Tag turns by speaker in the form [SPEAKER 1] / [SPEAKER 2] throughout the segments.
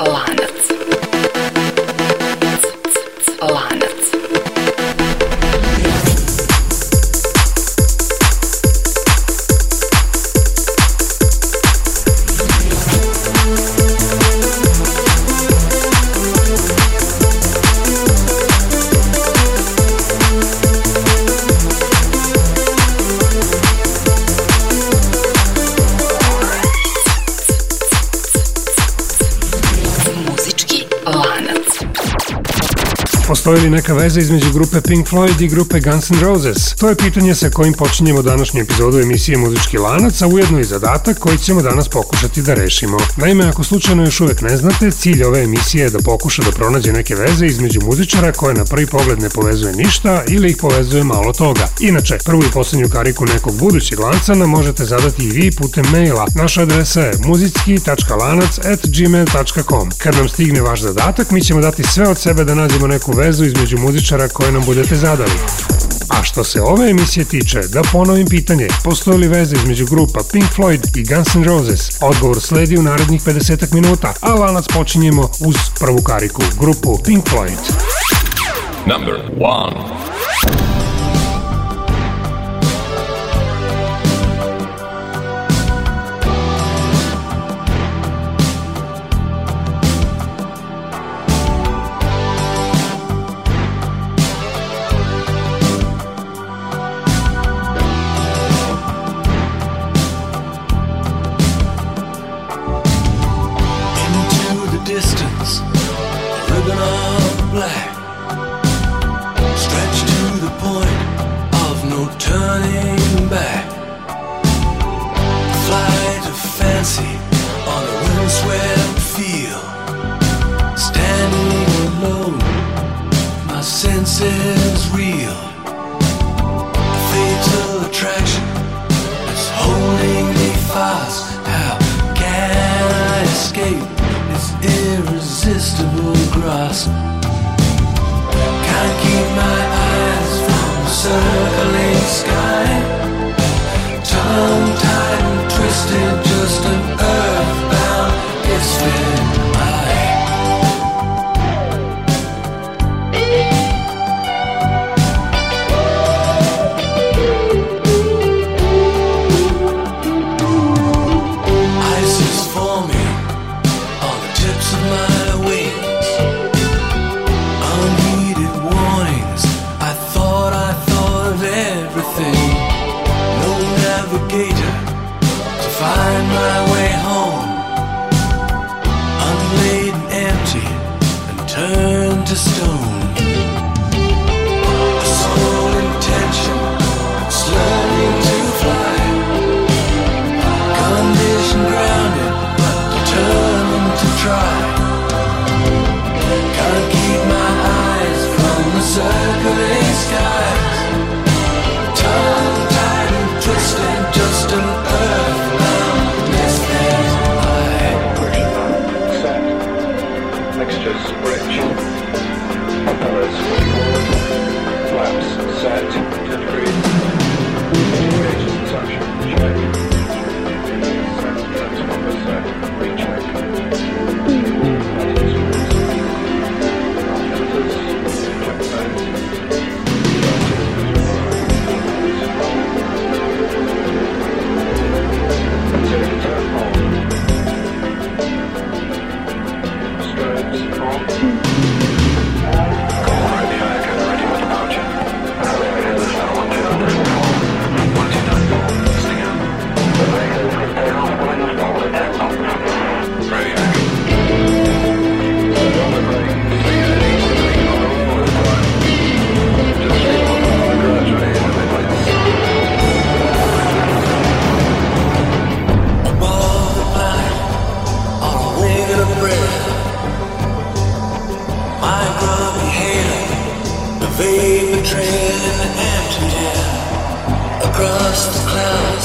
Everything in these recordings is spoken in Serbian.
[SPEAKER 1] Lanac.
[SPEAKER 2] Postoji li neka veza između grupe Pink Floyd i grupe Guns N' Roses? To je pitanje sa kojim počinjemo današnju epizodu emisije Muzički lanac, a ujedno i zadatak koji ćemo danas pokušati da rešimo. Naime, ako slučajno još uvek ne znate, cilj ove emisije je da pokuša da pronađe neke veze između muzičara koje na prvi pogled ne povezuje ništa ili ih povezuje malo toga. Inače, prvu i poslednju kariku nekog budućeg lanca nam možete zadati i vi putem maila. Naša adresa je muzicki.lanac.gmail.com Kad nam stigne vaš zadatak, mi ćemo dati sve od sebe da nađemo neku vezu između muzičara koje nam budete zadali. A što se ove emisije tiče, da ponovim pitanje, postoji li veza između grupa Pink Floyd i Guns N' Roses? Odgovor sledi u narednih 50 minuta, a lanac počinjemo uz prvu kariku, grupu Pink Floyd.
[SPEAKER 3] Number one.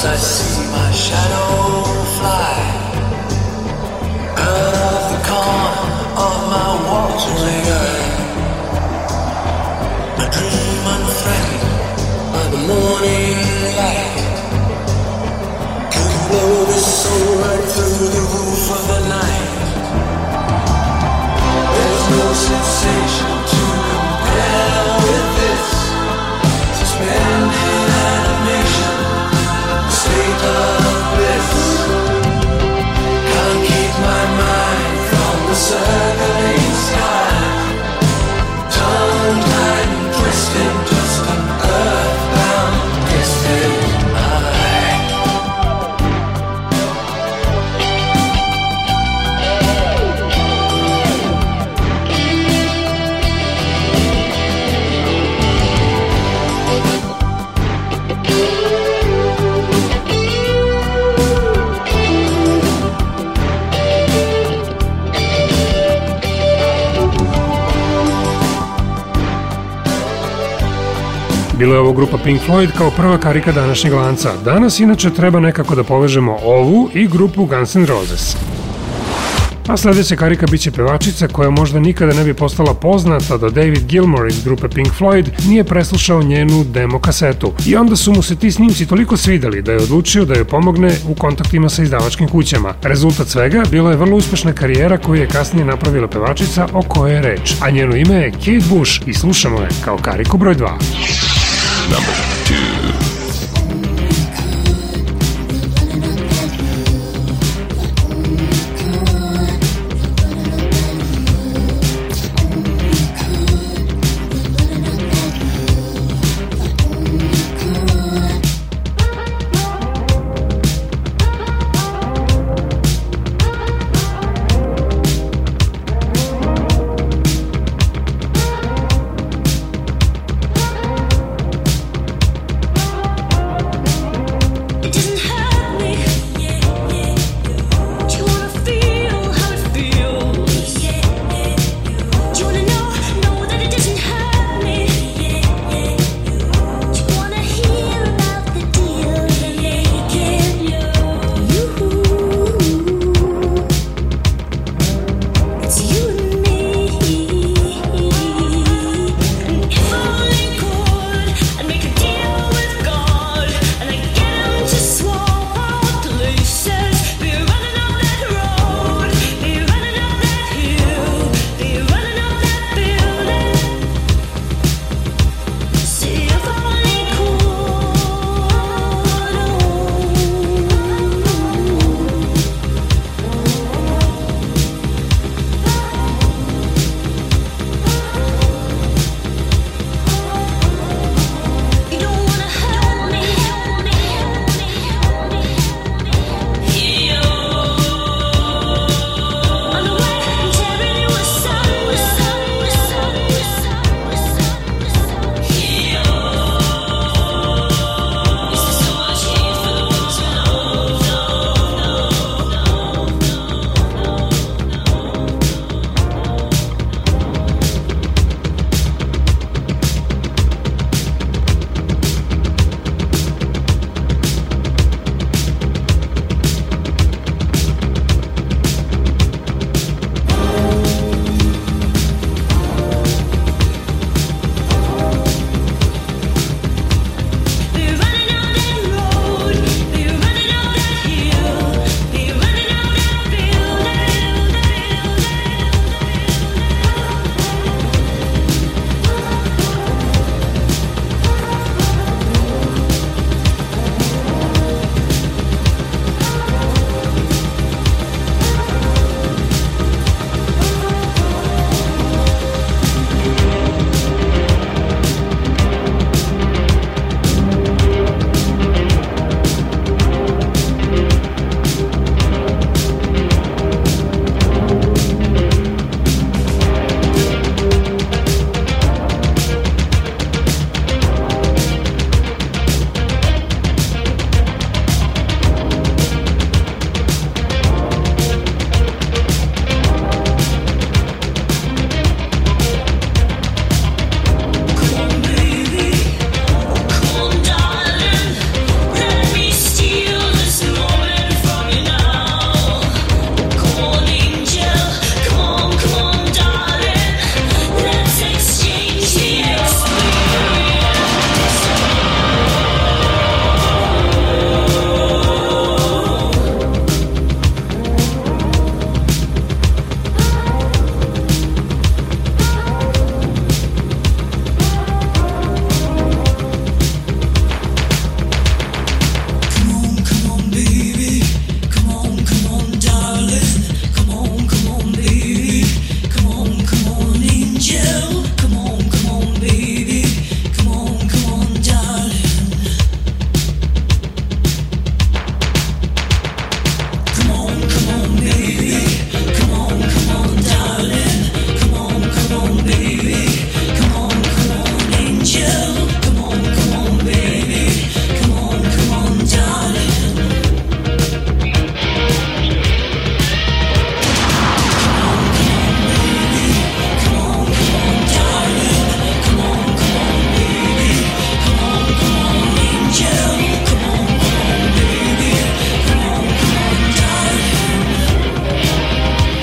[SPEAKER 4] I see my shadow
[SPEAKER 2] Bila je ovo grupa Pink Floyd kao prva karika današnjeg lanca. Danas inače treba nekako da povežemo ovu i grupu Guns N' Roses. A sledeća karika biće pevačica koja možda nikada ne bi postala poznata da David Gilmour iz grupe Pink Floyd nije preslušao njenu demo kasetu. I onda su mu se ti snimci toliko svideli da je odlučio da joj pomogne u kontaktima sa izdavačkim kućama. Rezultat svega bila je vrlo uspešna karijera koju je kasnije napravila pevačica o kojoj je reč, a njeno ime je Kate Bush i slušamo je kao kariku broj 2.
[SPEAKER 5] Number two.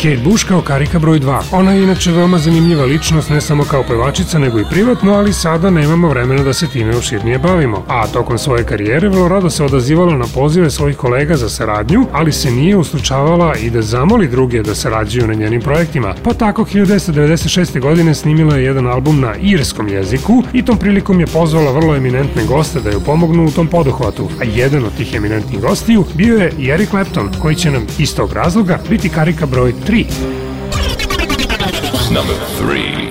[SPEAKER 2] Kate Bush kao karika broj 2. Ona je inače veoma zanimljiva ličnost ne samo kao pevačica nego i privatno, ali sada nemamo vremena da se time opširnije bavimo. A tokom svoje karijere vrlo rado se odazivala na pozive svojih kolega za saradnju, ali se nije uslučavala i da zamoli druge da sarađuju na njenim projektima. Pa tako 1996. godine snimila je jedan album na irskom jeziku i tom prilikom je pozvala vrlo eminentne goste da joj pomognu u tom poduhvatu. A jedan od tih eminentnih gostiju bio je Eric Clapton, koji će nam iz tog razloga biti karika broj 3.
[SPEAKER 6] Number three.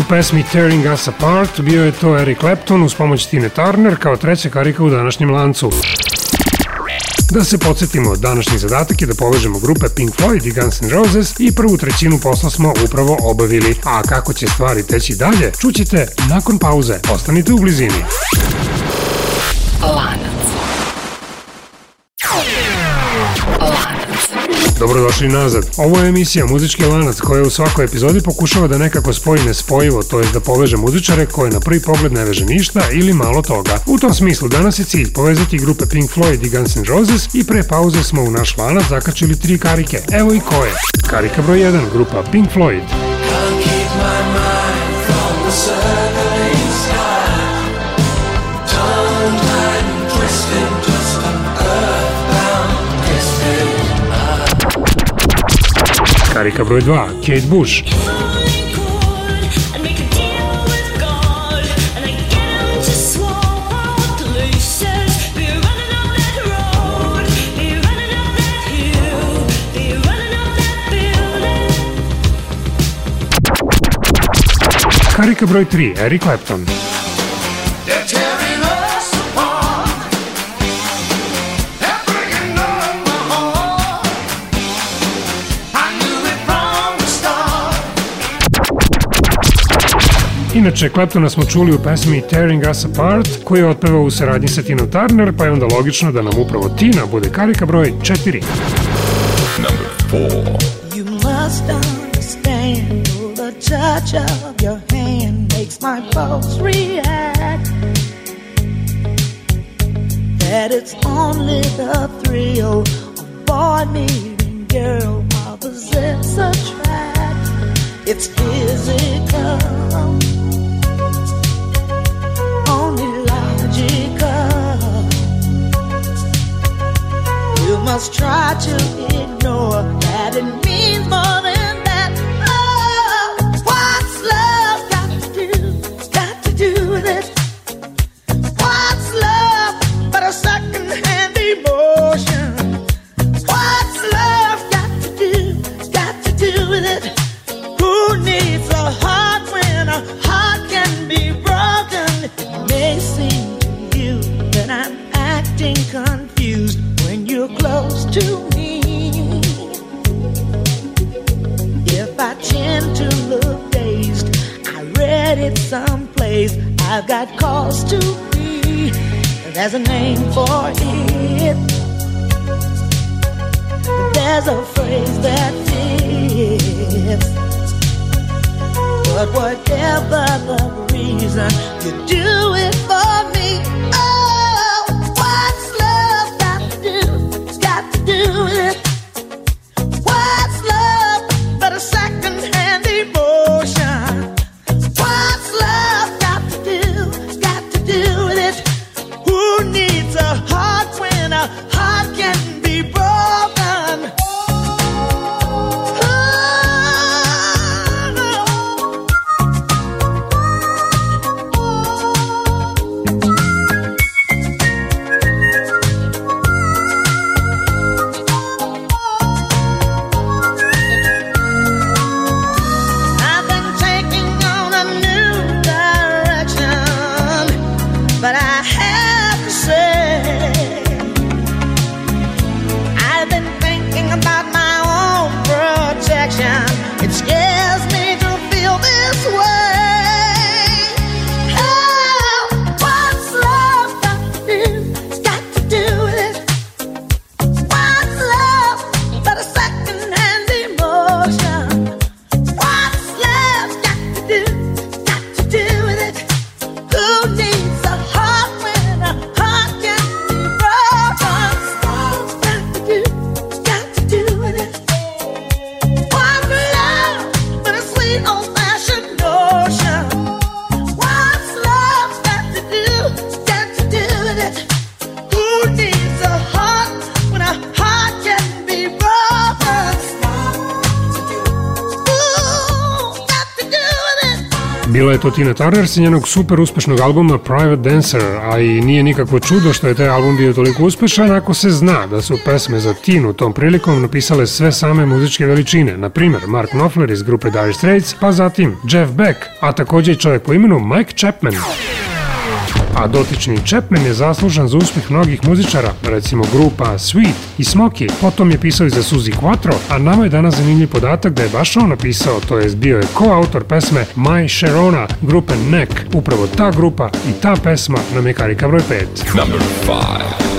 [SPEAKER 2] U pesmi Tearing Us Apart bio je to Eric Clapton uz pomoć Tine Turner kao treća karika u današnjem lancu. Da se podsjetimo, današnji zadatak je da povežemo grupe Pink Floyd i Guns N' Roses i prvu trećinu posla smo upravo obavili. A kako će stvari teći dalje, čućete nakon pauze. Ostanite u blizini.
[SPEAKER 1] Lanac.
[SPEAKER 2] Dobrodošli nazad. Ovo je emisija Muzički lanac koja u svakoj epizodi pokušava da nekako spoji nespojivo, to je da poveže muzičare koje na prvi pogled ne veže ništa ili malo toga. U tom smislu danas je cilj povezati grupe Pink Floyd i Guns N' Roses i pre pauze smo u naš lanac zakačili tri karike. Evo i koje. Karika broj 1, grupa Pink Floyd.
[SPEAKER 7] Can't keep my mind from the
[SPEAKER 8] be running up that building.
[SPEAKER 2] Karika broj 3, Eric Clapton. Inače, Claptona smo čuli u pesmi Tearing Us Apart, koju je otpevao u saradnji sa Tinom Turner, pa je onda logično da nam upravo Tina bude karika broj 4.
[SPEAKER 5] Number four.
[SPEAKER 9] You must understand the touch of your hand makes my pulse react. That it's only the thrill of boy meeting girl opposites attract. It's physical, must try to ignore that it means more cause to be. There's a name for it. There's a phrase that fits. But whatever the reason, you do it for
[SPEAKER 2] Bila je to Tina Turner sa njenog super uspešnog albuma Private Dancer, a i nije nikakvo čudo što je taj album bio toliko uspešan ako se zna da su pesme za Tinu tom prilikom napisale sve same muzičke veličine, na primer Mark Knopfler iz grupe Dire Straits, pa zatim Jeff Beck, a takođe i čovjek po imenu Mike Chapman. A dotični Chapman je zaslužan za uspeh mnogih muzičara, recimo grupa Sweet i Smokey, potom je pisao i za Suzy Quattro, a nama je danas zanimljiv podatak da je baš on napisao, to jest bio je koautor pesme My Sharona grupe Neck. Upravo ta grupa i ta pesma nam je karika broj 5.
[SPEAKER 5] Number five.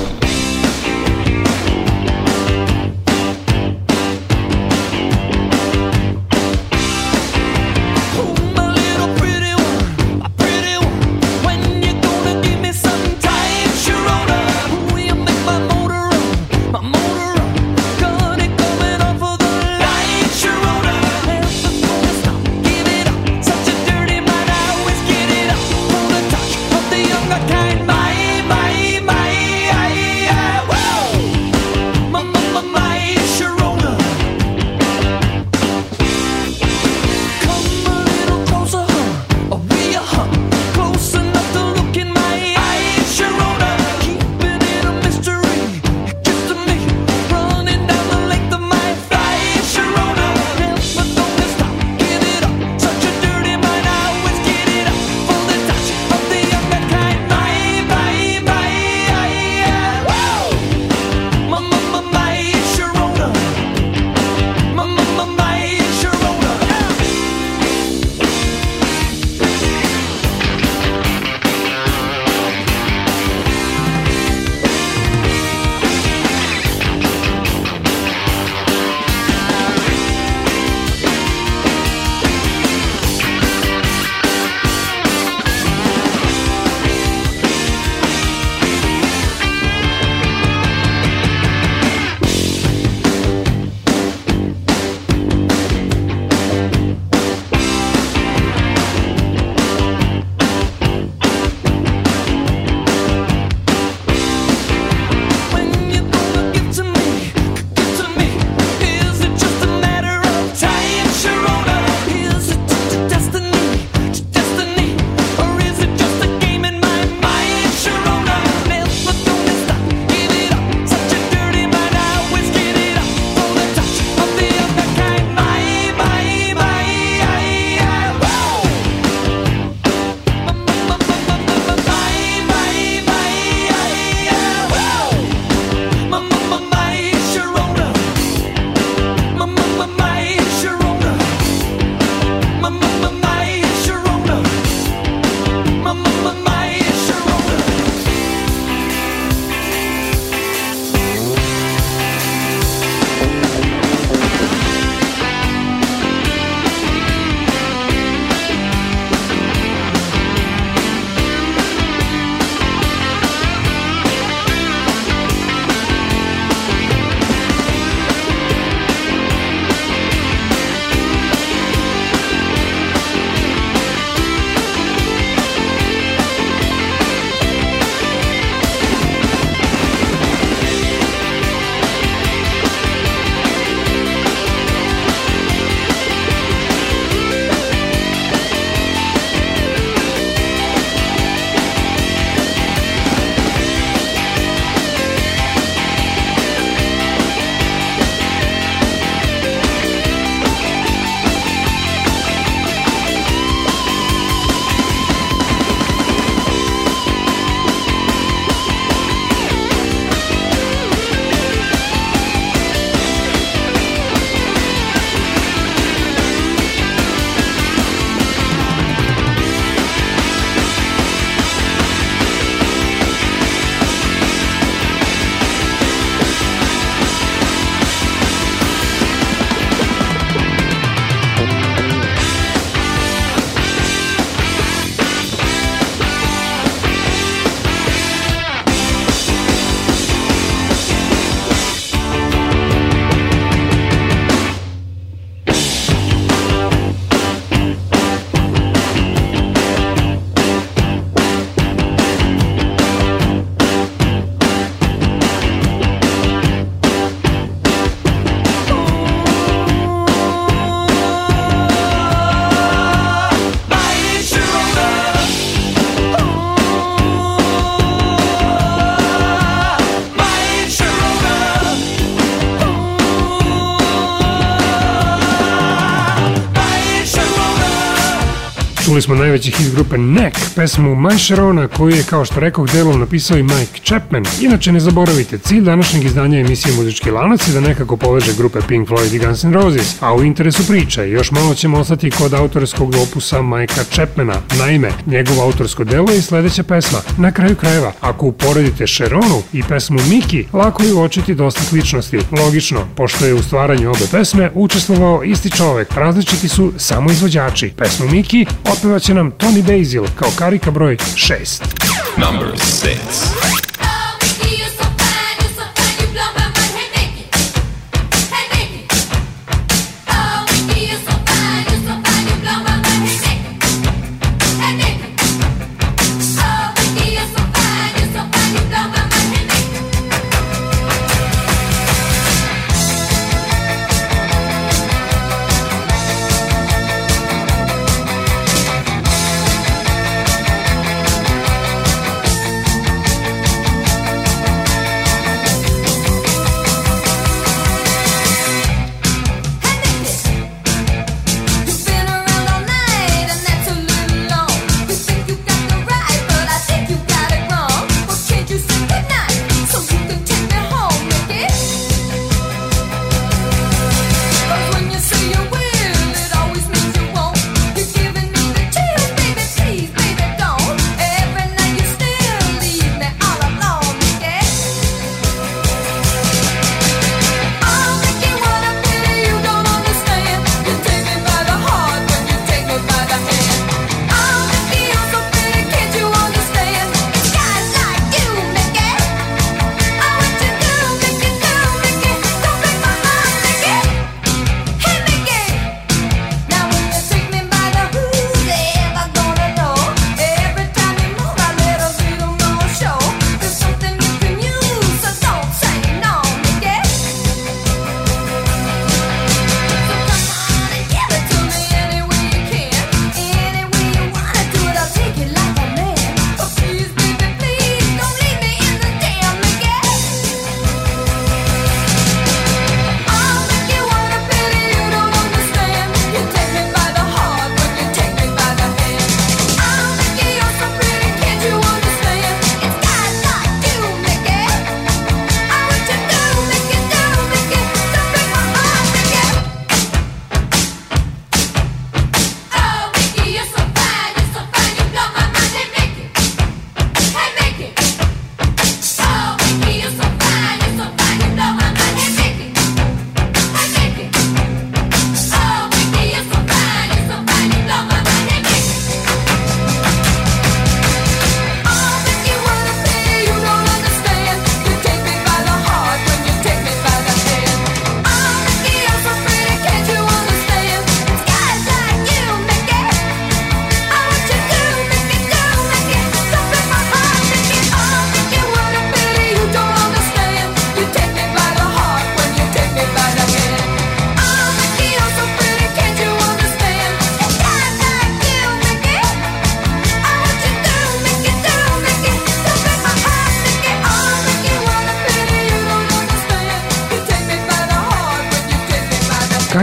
[SPEAKER 2] Čuli smo najveći hit grupe Neck, pesmu My Sharona, koju je, kao što rekoh, delom napisao i Mike Chapman. Inače, ne zaboravite, cilj današnjeg izdanja emisije Muzički lanac je da nekako poveže grupe Pink Floyd i Guns N' Roses, a u interesu priče još malo ćemo ostati kod autorskog opusa Majka Chapmana. Naime, njegovo autorsko delo je sledeća pesma. Na kraju krajeva, ako uporedite Sharonu i pesmu Miki, lako je uočiti dosta sličnosti. Logično, pošto je u stvaranju obe pesme učestvovao isti čovek, različiti su samo izvođači. Pesmu Miki otpevaće nam Tony Basil kao karika broj 6.
[SPEAKER 5] Number 6.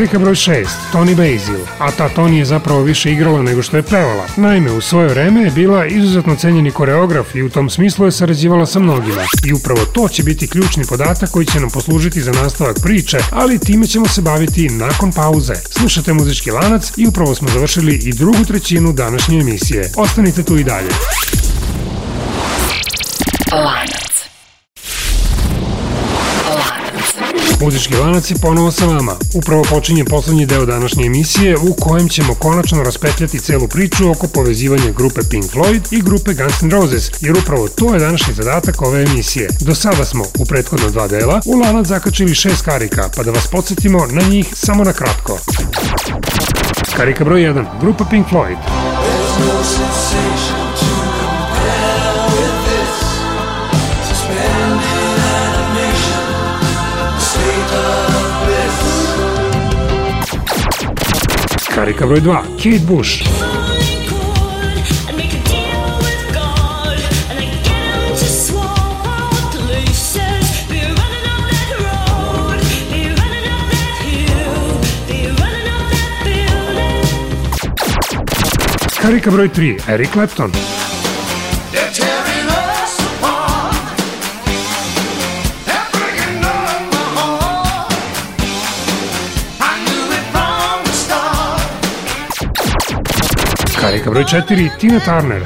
[SPEAKER 2] Karika broj 6, Tony Basil, a ta Tony je zapravo više igrala nego što je pevala. Naime, u svoje vreme je bila izuzetno cenjeni koreograf i u tom smislu je sarađivala sa mnogima. I upravo to će biti ključni podatak koji će nam poslužiti za nastavak priče, ali time ćemo se baviti nakon pauze. Slušate muzički lanac i upravo smo završili i drugu trećinu današnje emisije. Ostanite tu i dalje.
[SPEAKER 1] Lanac.
[SPEAKER 2] Muzički lanac je ponovo sa vama. Upravo počinje poslednji deo današnje emisije u kojem ćemo konačno raspetljati celu priču oko povezivanja grupe Pink Floyd i grupe Guns N' Roses, jer upravo to je današnji zadatak ove emisije. Do sada smo, u prethodna dva dela, u lanac zakačili šest karika, pa da vas podsjetimo na njih samo na kratko. Karika broj 1, grupa Pink Floyd.
[SPEAKER 7] There's no sensation
[SPEAKER 2] Харри Коврой 2. Кейт Буш. Харри Коврой 3.
[SPEAKER 6] Эрик Клэптон.
[SPEAKER 2] Karika broj 4, Tina Turner.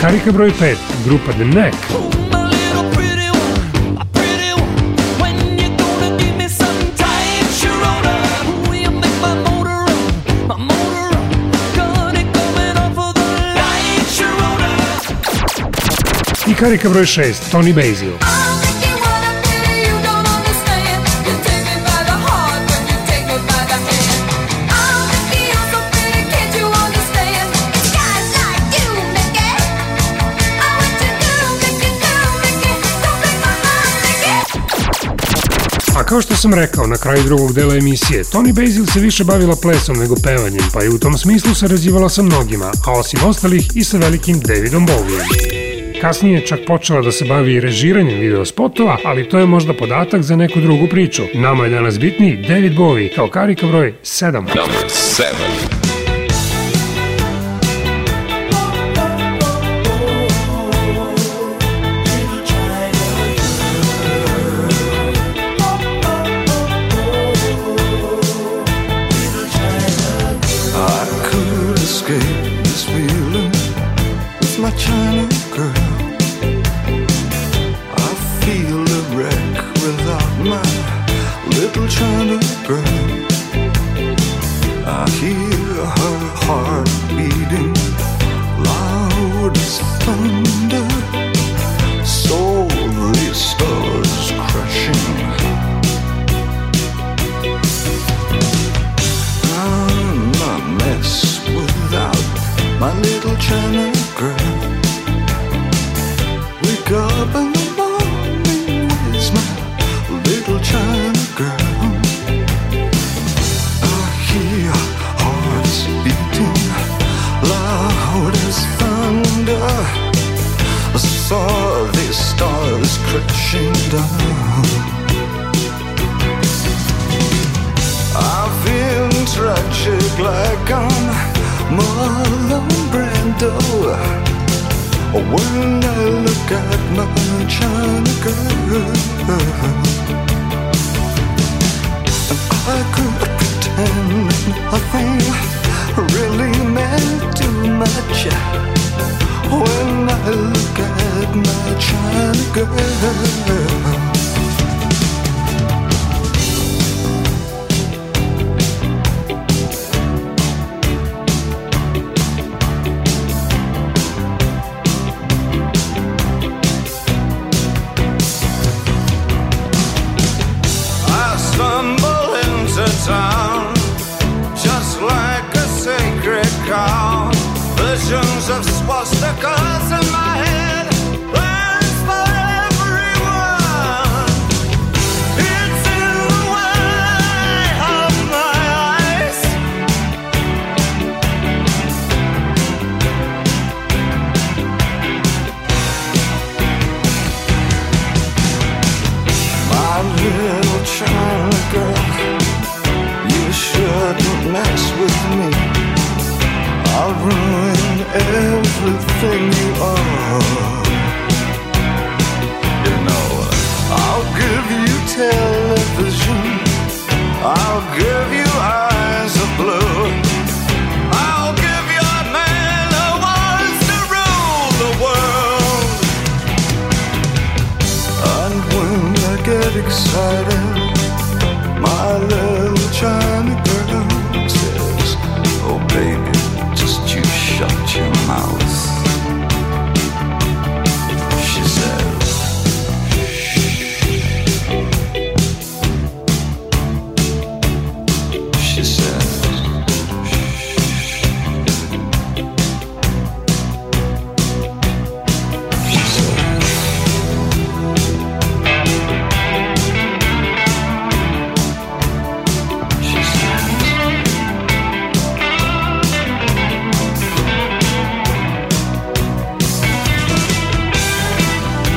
[SPEAKER 2] Karika broj 5, grupa The Neck. karika broj 6, Tony Basil. A kao što sam rekao na kraju drugog dela emisije, Tony Basil se više bavila plesom nego pevanjem, pa i u tom smislu sarađivala sa mnogima, a osim ostalih i sa velikim Davidom Bowiem. Kasnije je čak počela da se bavi i režiranjem video spotova, ali to je možda podatak za neku drugu priču. Nama je danas bitniji David Bowie kao karika broj 7.
[SPEAKER 10] Number 7.
[SPEAKER 6] şanı posso everything you are. You know, I'll give you television, I'll give you eyes of blue. I'll give your man to rule the world. And when I get excited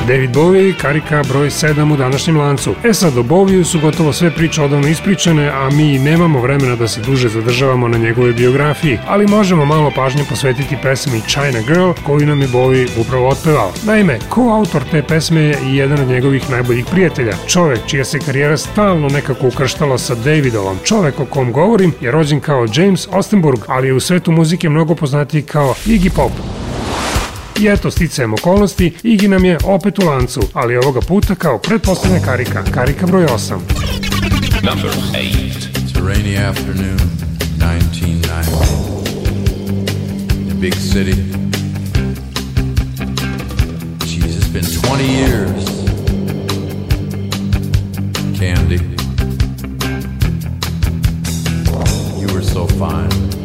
[SPEAKER 2] David Bowie, karika broj 7 u današnjem lancu. E sad, o Bowiju su gotovo sve priče odavno ispričane, a mi nemamo vremena da se duže zadržavamo na njegove biografiji, ali možemo malo pažnje posvetiti pesmi China Girl, koju nam je Bowie upravo otpevao. Naime, ko-autor te pesme je i jedan od njegovih najboljih prijatelja, čovek čija se karijera stalno nekako ukrštala sa Davidovom. Čovek o kom govorim je rođen kao James Ostenburg, ali je u svetu muzike mnogo poznatiji kao Iggy Pop. I eto, sticajem okolnosti, Iggy nam je opet u lancu, ali ovoga puta kao pretpostavljena karika, karika broj 8.
[SPEAKER 5] Number 8.
[SPEAKER 11] It's a rainy afternoon, 1990. In a big city. Jeez, it's been 20 years. Candy. You were so fine.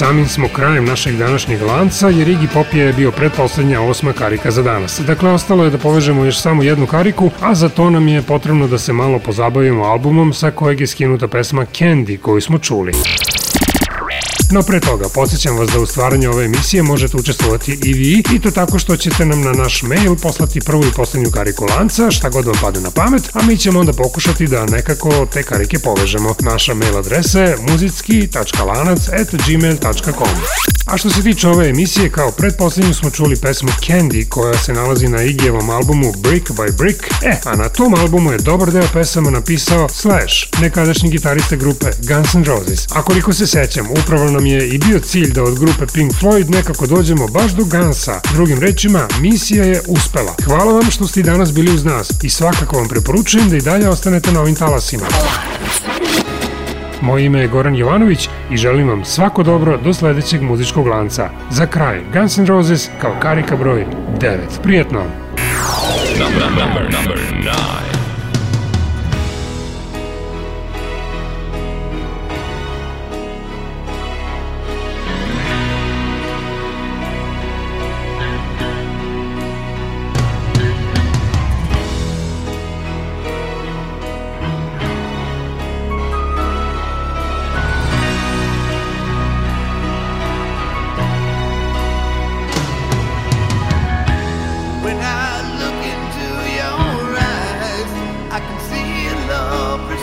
[SPEAKER 2] Samim smo krajem našeg današnjeg lanca, jer Iggy Pop je bio pretposlednja osma karika za danas. Dakle, ostalo je da povežemo još samo jednu kariku, a za to nam je potrebno da se malo pozabavimo albumom sa kojeg je skinuta pesma Candy koju smo čuli. No pre toga, podsjećam vas da u stvaranju ove emisije možete učestvovati i vi i to tako što ćete nam na naš mail poslati prvu i poslednju kariku lanca, šta god vam padne na pamet, a mi ćemo onda pokušati da nekako te karike povežemo. Naša mail adresa je muzicki.lanac.gmail.com A što se tiče ove emisije, kao predposlednju smo čuli pesmu Candy koja se nalazi na Igijevom albumu Brick by Brick, e, a na tom albumu je dobar deo pesama napisao Slash, nekadašnji gitarista grupe Guns N' Roses. A koliko se sećam, upravo nam je i bio cilj da od grupe Pink Floyd nekako dođemo baš do Gunsa. Drugim rečima, misija je uspela. Hvala vam što ste i danas bili uz nas i svakako vam preporučujem da i dalje ostanete na ovim talasima. Moje ime je Goran Jovanović i želim vam svako dobro do sledećeg muzičkog lanca. Za kraj, Guns N' Roses kao karika broj 9. Prijetno!
[SPEAKER 5] Number, number, number nine.
[SPEAKER 7] See love